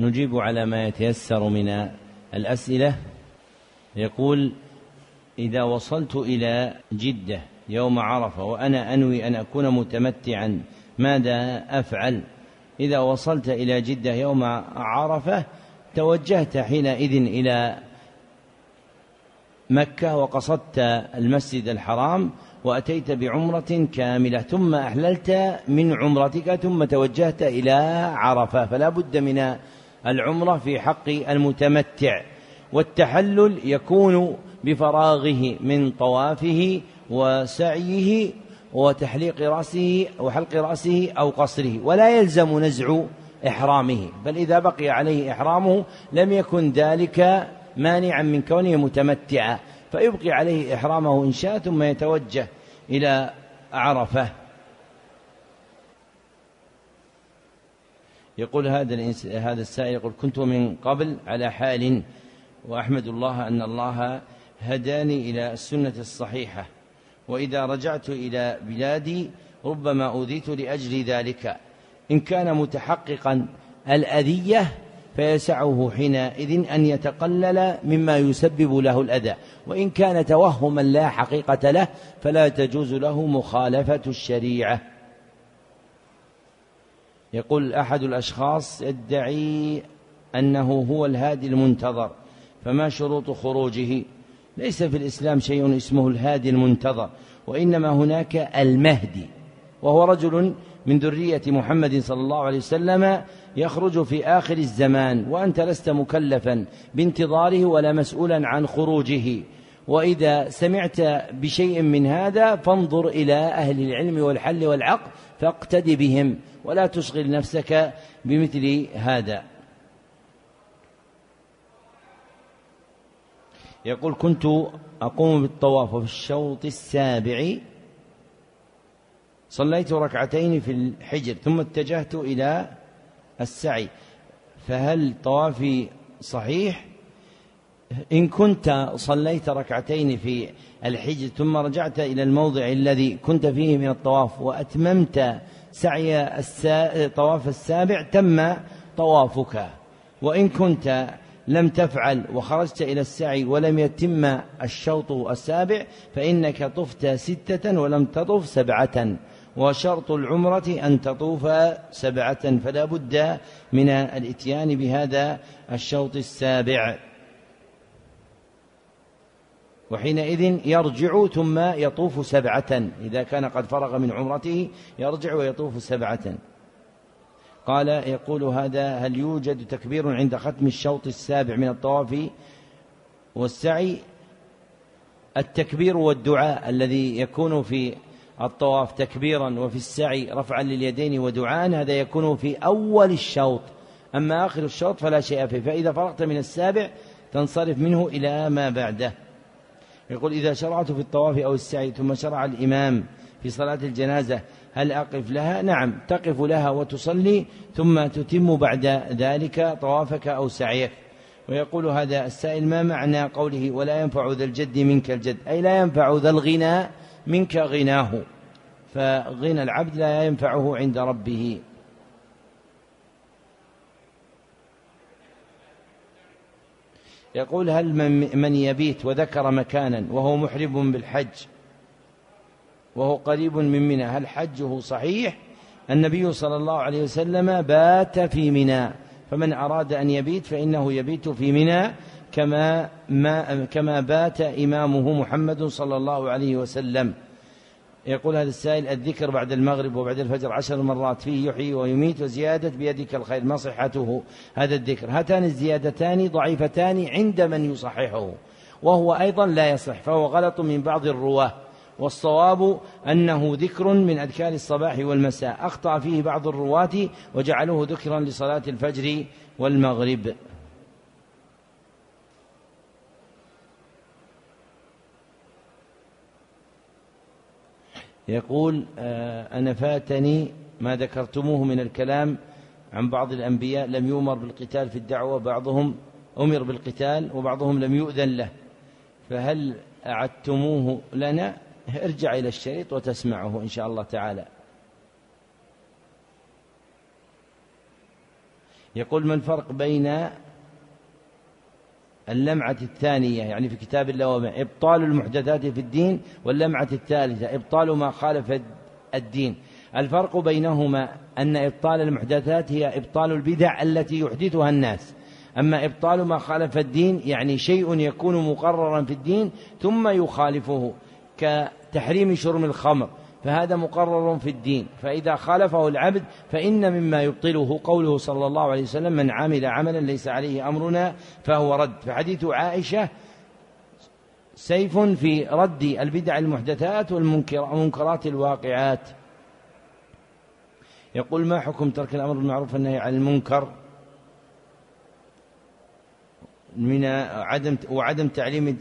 نجيب على ما يتيسر من الأسئلة. يقول إذا وصلت إلى جدة يوم عرفة وأنا أنوي أن أكون متمتعا ماذا أفعل؟ إذا وصلت إلى جدة يوم عرفة توجهت حينئذ إلى مكة وقصدت المسجد الحرام وأتيت بعمرة كاملة ثم أحللت من عمرتك ثم توجهت إلى عرفة فلا بد من العمرة في حق المتمتع والتحلل يكون بفراغه من طوافه وسعيه وتحليق رأسه وحلق رأسه أو قصره ولا يلزم نزع إحرامه بل إذا بقي عليه إحرامه لم يكن ذلك مانعا من كونه متمتعا فيبقي عليه إحرامه إن شاء ثم يتوجه إلى عرفة. يقول هذا هذا السائل يقول كنت من قبل على حال وأحمد الله أن الله هداني إلى السنة الصحيحة وإذا رجعت إلى بلادي ربما أوذيت لأجل ذلك. إن كان متحققا الأذية فيسعه حينئذ أن يتقلل مما يسبب له الأذى وإن كان توهما لا حقيقة له فلا تجوز له مخالفة الشريعة. يقول أحد الأشخاص يدعي أنه هو الهادي المنتظر فما شروط خروجه؟ ليس في الإسلام شيء اسمه الهادي المنتظر وإنما هناك المهدي وهو رجل من ذرية محمد صلى الله عليه وسلم يخرج في آخر الزمان وأنت لست مكلفا بانتظاره ولا مسؤولا عن خروجه. وإذا سمعت بشيء من هذا فانظر إلى أهل العلم والحل والعقل فاقتد بهم ولا تشغل نفسك بمثل هذا. يقول كنت أقوم بالطواف في الشوط السابع. صليت ركعتين في الحجر ثم اتجهت إلى السعي. فهل طوافي صحيح؟ إن كنت صليت ركعتين في الحجر ثم رجعت إلى الموضع الذي كنت فيه من الطواف وأتممت سعي طواف السابع تم طوافك. وإن كنت لم تفعل وخرجت إلى السعي ولم يتم الشوط السابع فإنك طفت ستة ولم تطف سبعة. وشرط العمرة أن تطوف سبعة فلا بد من الإتيان بهذا الشوط السابع. وحينئذ يرجع ثم يطوف سبعة. إذا كان قد فرغ من عمرته يرجع ويطوف سبعة. قال يقول هذا هل يوجد تكبير عند ختم الشوط السابع من الطواف والسعي؟ التكبير والدعاء الذي يكون في الطواف تكبيرا وفي السعي رفعا لليدين ودعاء هذا يكون في أول الشوط. أما آخر الشوط فلا شيء فيه. فإذا فرغت من السابع تنصرف منه إلى ما بعده. يقول إذا شرعت في الطواف أو السعي ثم شرع الإمام في صلاة الجنازة هل أقف لها؟ نعم تقف لها وتصلي ثم تتم بعد ذلك طوافك أو سعيك. ويقول هذا السائل ما معنى قوله ولا ينفع ذا الجد منك الجد؟ أي لا ينفع ذا الغنى منك غناه. فغنى العبد لا ينفعه عند ربه. يقول هل من يبيت وذكر مكانا وهو محرم بالحج وهو قريب من منى هل حجه صحيح؟ النبي صلى الله عليه وسلم بات في منى فمن أراد أن يبيت فإنه يبيت في منى كما ما كما بات إمامه محمد صلى الله عليه وسلم. يقول هذا السائل الذكر بعد المغرب وبعد الفجر عشر مرات فيه يحيي ويميت وزيادة بيدك الخير ما صحته هذا الذكر؟ هاتان الزيادتان ضعيفتان عند من يصححه وهو أيضا لا يصح فهو غلط من بعض الرواة والصواب أنه ذكر من أذكار الصباح والمساء أخطأ فيه بعض الرواة وجعلوه ذكرا لصلاة الفجر والمغرب. يقول آه، أنا فاتني ما ذكرتموه من الكلام عن بعض الأنبياء لم يؤمر بالقتال في الدعوة بعضهم أمر بالقتال وبعضهم لم يؤذن له. فهل أعدتموه لنا؟ ارجع إلى الشريط وتسمعه إن شاء الله تعالى. يقول ما الفرق بين اللمعة الثانية يعني في كتاب اللوامع إبطال المحدثات في الدين واللمعة الثالثة إبطال ما خالف الدين. الفرق بينهما أن إبطال المحدثات هي إبطال البدع التي يحدثها الناس. أما إبطال ما خالف الدين يعني شيء يكون مقررا في الدين ثم يخالفه كتحريم شرب الخمر. فهذا مقرر في الدين. فإذا خالفه العبد فإن مما يبطله قوله صلى الله عليه وسلم من عمل عملا ليس عليه أمرنا فهو رد. فحديث عائشة سيف في رد البدع المحدثات والمنكرات الواقعات. يقول ما حكم ترك الأمر بالمعروف والنهي عن المنكر؟ من عدم وعدم تعليم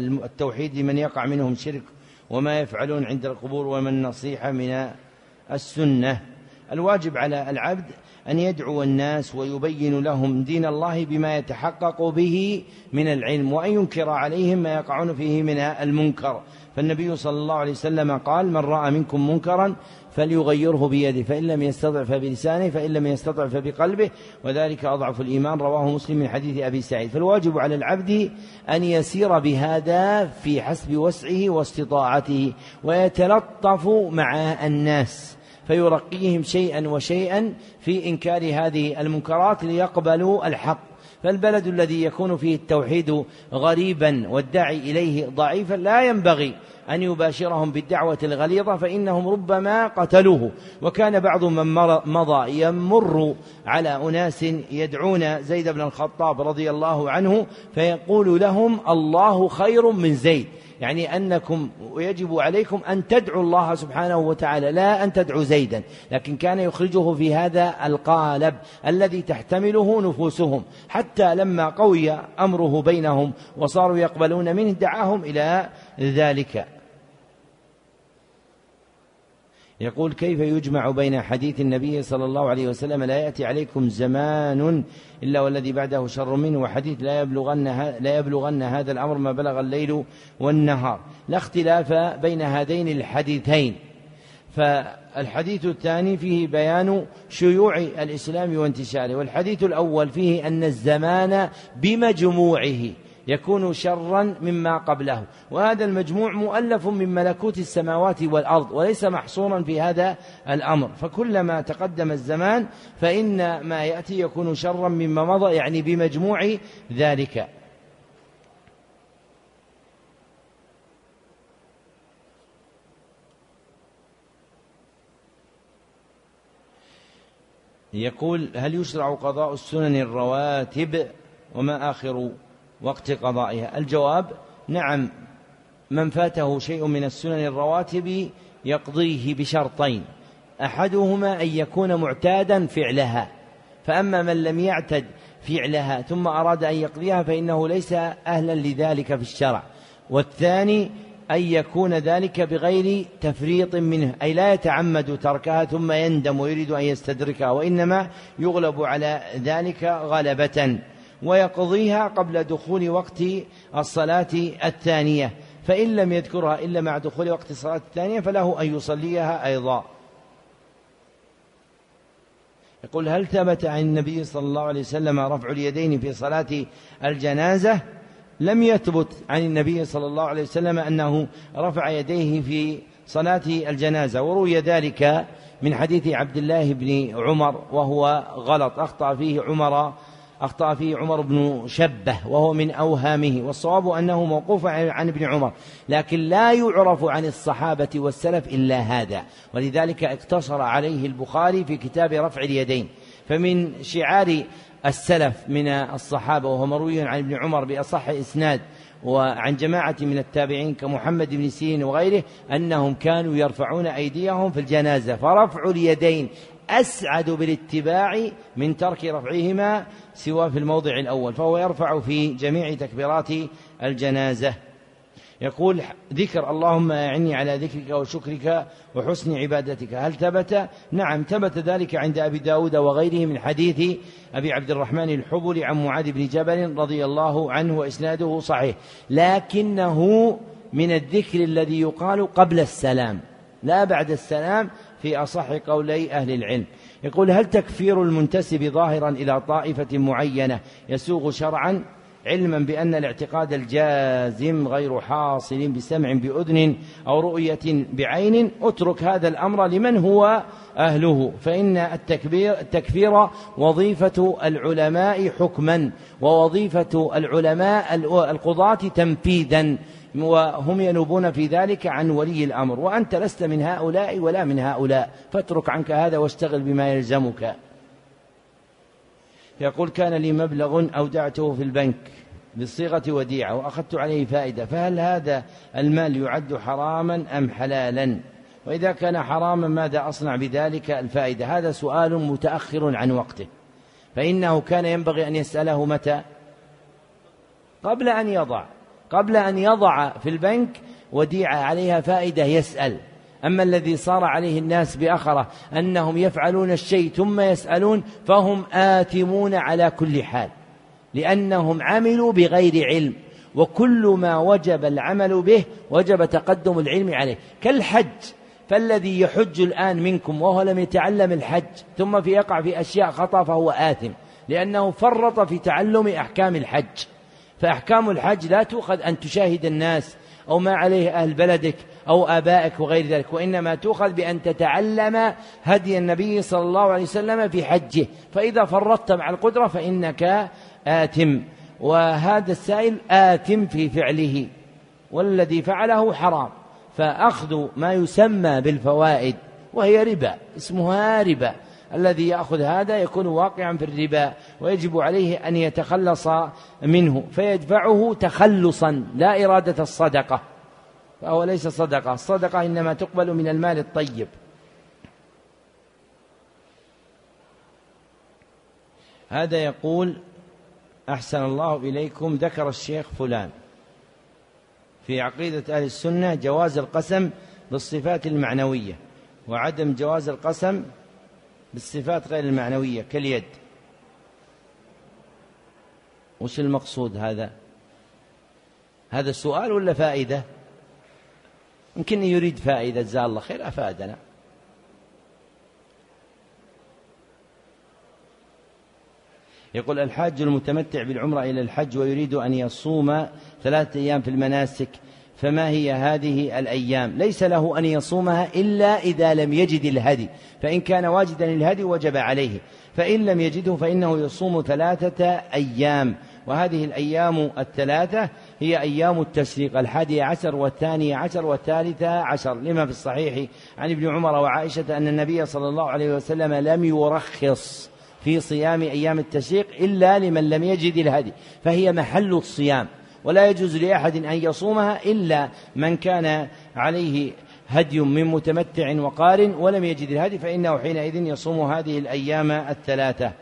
التوحيد لمن يقع منهم شرك وما يفعلون عند القبور وما النصيحة من السنة. الواجب على العبد أن يدعو الناس ويبين لهم دين الله بما يتحقق به من العلم وأن ينكر عليهم ما يقعون فيه من المنكر. فالنبي صلى الله عليه وسلم قال من رأى منكم منكرا فليغيره بيده. فإن لم يستطع فبلسانه فإن لم يستطع فبقلبه. وذلك أضعف الإيمان. رواه مسلم من حديث أبي سعيد. فالواجب على العبد أن يسير بهذا في حسب وسعه واستطاعته ويتلطف مع الناس فيرقيهم شيئا وشيئا في إنكار هذه المنكرات ليقبلوا الحق. فالبلد الذي يكون فيه التوحيد غريبا والداعي إليه ضعيفا لا ينبغي أن يباشرهم بالدعوة الغليظة فإنهم ربما قتلوه. وكان بعض من مضى يمر على أناس يدعون زيد بن الخطاب رضي الله عنه فيقول لهم الله خير من زيد. يعني أنكم ويجب عليكم أن تدعوا الله سبحانه وتعالى لا أن تدعوا زيدا لكن كان يخرجه في هذا القالب الذي تحتمله نفوسهم حتى لما قوي أمره بينهم وصاروا يقبلون منه دعاهم إلى ذلك. يقول كيف يجمع بين حديث النبي صلى الله عليه وسلم لا يأتي عليكم زمان إلا والذي بعده شر منه وحديث لا يبلغن, لا يبلغن هذا الأمر ما بلغ الليل والنهار. لا اختلاف بين هذين الحديثين. فالحديث الثاني فيه بيان شيوع الإسلام وانتشاره والحديث الأول فيه أن الزمان بمجموعه. يكون شرا مما قبله. وهذا المجموع مؤلف من ملكوت السماوات والأرض وليس محصورا في هذا الأمر. فكلما تقدم الزمان فإن ما يأتي يكون شرا مما مضى يعني بمجموع ذلك. يقول هل يشرع قضاء السنن الرواتب وما آخر وقت قضائها. الجواب نعم من فاته شيء من السنن الرواتب يقضيه بشرطين أحدهما أن يكون معتادا فعلها فأما من لم يعتد فعلها ثم أراد أن يقضيها فإنه ليس أهلا لذلك في الشرع. والثاني أن يكون ذلك بغير تفريط منه أي لا يتعمد تركها ثم يندم ويريد أن يستدركها وإنما يغلب على ذلك غلبة. ويقضيها قبل دخول وقت الصلاة الثانية. فإن لم يذكرها إلا مع دخول وقت الصلاة الثانية فله أن يصليها أيضا. يقول هل ثبت عن النبي صلى الله عليه وسلم رفع اليدين في صلاة الجنازة؟ لم يثبت عن النبي صلى الله عليه وسلم أنه رفع يديه في صلاة الجنازة. وروي ذلك من حديث عبد الله بن عمر وهو غلط. أخطأ فيه عمر أخطأ فيه عمر بن شبه وهو من أوهامه والصواب أنه موقوف عن ابن عمر لكن لا يعرف عن الصحابة والسلف إلا هذا ولذلك اقتصر عليه البخاري في كتاب رفع اليدين. فمن شعار السلف من الصحابة وهو مروي عن ابن عمر بأصح إسناد وعن جماعة من التابعين كمحمد بن سيرين وغيره أنهم كانوا يرفعون أيديهم في الجنازة فرفع اليدين أسعد بالاتباع من ترك رفعهما سوى في الموضع الأول فهو يرفع في جميع تكبيرات الجنازة. يقول ذكر اللهم أعني على ذكرك وشكرك وحسن عبادتك. هل ثبت؟ نعم ثبت ذلك عند أبي داود وغيره من حديث أبي عبد الرحمن الحبل عن معاذ بن جبل رضي الله عنه وإسناده صحيح. لكنه من الذكر الذي يقال قبل السلام لا بعد السلام في أصح قولي أهل العلم. يقول هل تكفير المنتسب ظاهرا إلى طائفة معينة يسوغ شرعا؟ علما بأن الاعتقاد الجازم غير حاصل بسمع بأذن أو رؤية بعين اترك هذا الأمر لمن هو أهله. فإن التكبير التكفير وظيفة العلماء حكما ووظيفة العلماء القضاة تنفيذا وهم ينوبون في ذلك عن ولي الأمر. وأنت لست من هؤلاء ولا من هؤلاء فاترك عنك هذا واشتغل بما يلزمك. يقول كان لي مبلغ أودعته في البنك بصيغة وديعة وأخذت عليه فائدة فهل هذا المال يعد حراما أم حلالا؟ وإذا كان حراما ماذا أصنع بذلك الفائدة؟ هذا سؤال متأخر عن وقته. فإنه كان ينبغي أن يسأله متى؟ قبل أن يضع قبل أن يضع في البنك وديعة عليها فائدة يسأل. أما الذي صار عليه الناس بأخرة أنهم يفعلون الشيء ثم يسألون فهم آثمون على كل حال لأنهم عملوا بغير علم وكل ما وجب العمل به وجب تقدم العلم عليه. كالحج فالذي يحج الآن منكم وهو لم يتعلم الحج ثم في يقع في أشياء خطأ فهو آثم لأنه فرط في تعلم أحكام الحج. فأحكام الحج لا تؤخذ أن تشاهد الناس أو ما عليه أهل بلدك أو آبائك وغير ذلك وإنما تؤخذ بأن تتعلم هدي النبي صلى الله عليه وسلم في حجه. فإذا فرطت مع القدرة فإنك آثم. وهذا السائل آثم في فعله والذي فعله حرام. فأخذ ما يسمى بالفوائد وهي ربا اسمها ربا. الذي يأخذ هذا يكون واقعا في الربا ويجب عليه أن يتخلص منه فيدفعه تخلصا لا إرادة الصدقة. فهو ليس صدقة. الصدقة إنما تقبل من المال الطيب. هذا يقول أحسن الله إليكم ذكر الشيخ فلان. في عقيدة أهل السنة جواز القسم بالصفات المعنوية وعدم جواز القسم بالصفات غير المعنوية كاليد. وش المقصود هذا؟ هذا سؤال ولا فائدة؟ يمكن يريد فائدة جزاه الله خير أفادنا. يقول الحاج المتمتع بالعمرة إلى الحج ويريد أن يصوم ثلاثة أيام في المناسك فما هي هذه الأيام؟ ليس له أن يصومها إلا إذا لم يجد الهدي فإن كان واجدا الهدي وجب عليه فإن لم يجده فإنه يصوم ثلاثة أيام وهذه الأيام الثلاثة هي أيام التشريق الحادي عشر والثاني عشر والثالثة عشر لما في الصحيح عن ابن عمر وعائشة أن النبي صلى الله عليه وسلم لم يرخص في صيام أيام التشريق إلا لمن لم يجد الهدي فهي محل الصيام ولا يجوز لأحد أن يصومها إلا من كان عليه هدي من متمتع وقار ولم يجد الهدي فإنه حينئذ يصوم هذه الأيام الثلاثة.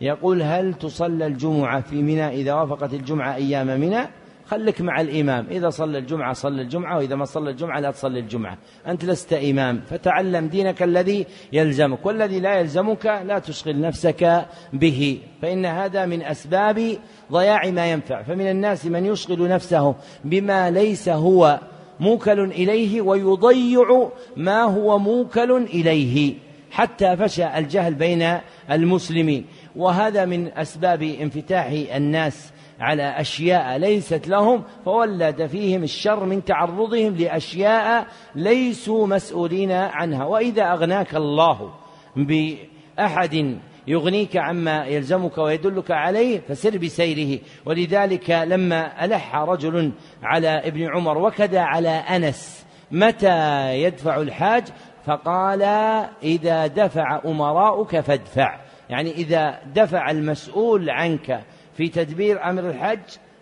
يقول هل تصلى الجمعة في منى إذا وافقت الجمعة أيام منى؟ خلك مع الإمام. إذا صلى الجمعة صلى الجمعة وإذا ما صلى الجمعة لا تصلي الجمعة. أنت لست إمام فتعلم دينك الذي يلزمك والذي لا يلزمك لا تشغل نفسك به. فإن هذا من أسباب ضياع ما ينفع. فمن الناس من يشغل نفسه بما ليس هو موكل إليه ويضيع ما هو موكل إليه حتى فشى الجهل بين المسلمين. وهذا من أسباب انفتاح الناس على أشياء ليست لهم فولد فيهم الشر من تعرضهم لأشياء ليسوا مسؤولين عنها. وإذا أغناك الله بأحد يغنيك عما يلزمك ويدلك عليه فسر بسيره. ولذلك لما ألح رجل على ابن عمر وكذا على أنس متى يدفع الحاج؟ فقال إذا دفع أمراؤك فادفع. يعني إذا دفع المسؤول عنك في تدبير أمر الحج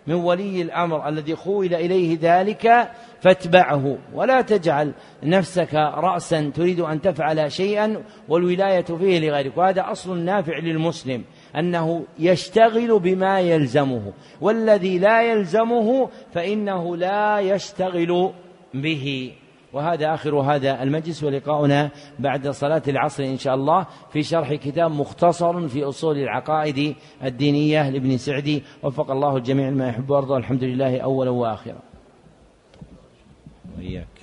من ولي الأمر الذي خول إليه ذلك فاتبعه. ولا تجعل نفسك رأسا تريد أن تفعل شيئا والولاية فيه لغيرك. وهذا أصل نافع للمسلم أنه يشتغل بما يلزمه. والذي لا يلزمه فإنه لا يشتغل به. وهذا آخر هذا المجلس ولقاؤنا بعد صلاة العصر إن شاء الله في شرح كتاب مختصر في أصول العقائد الدينية لابن سعدي. وفق الله الجميع ما يحب ويرضى الحمد لله أولا وآخرا. وإياك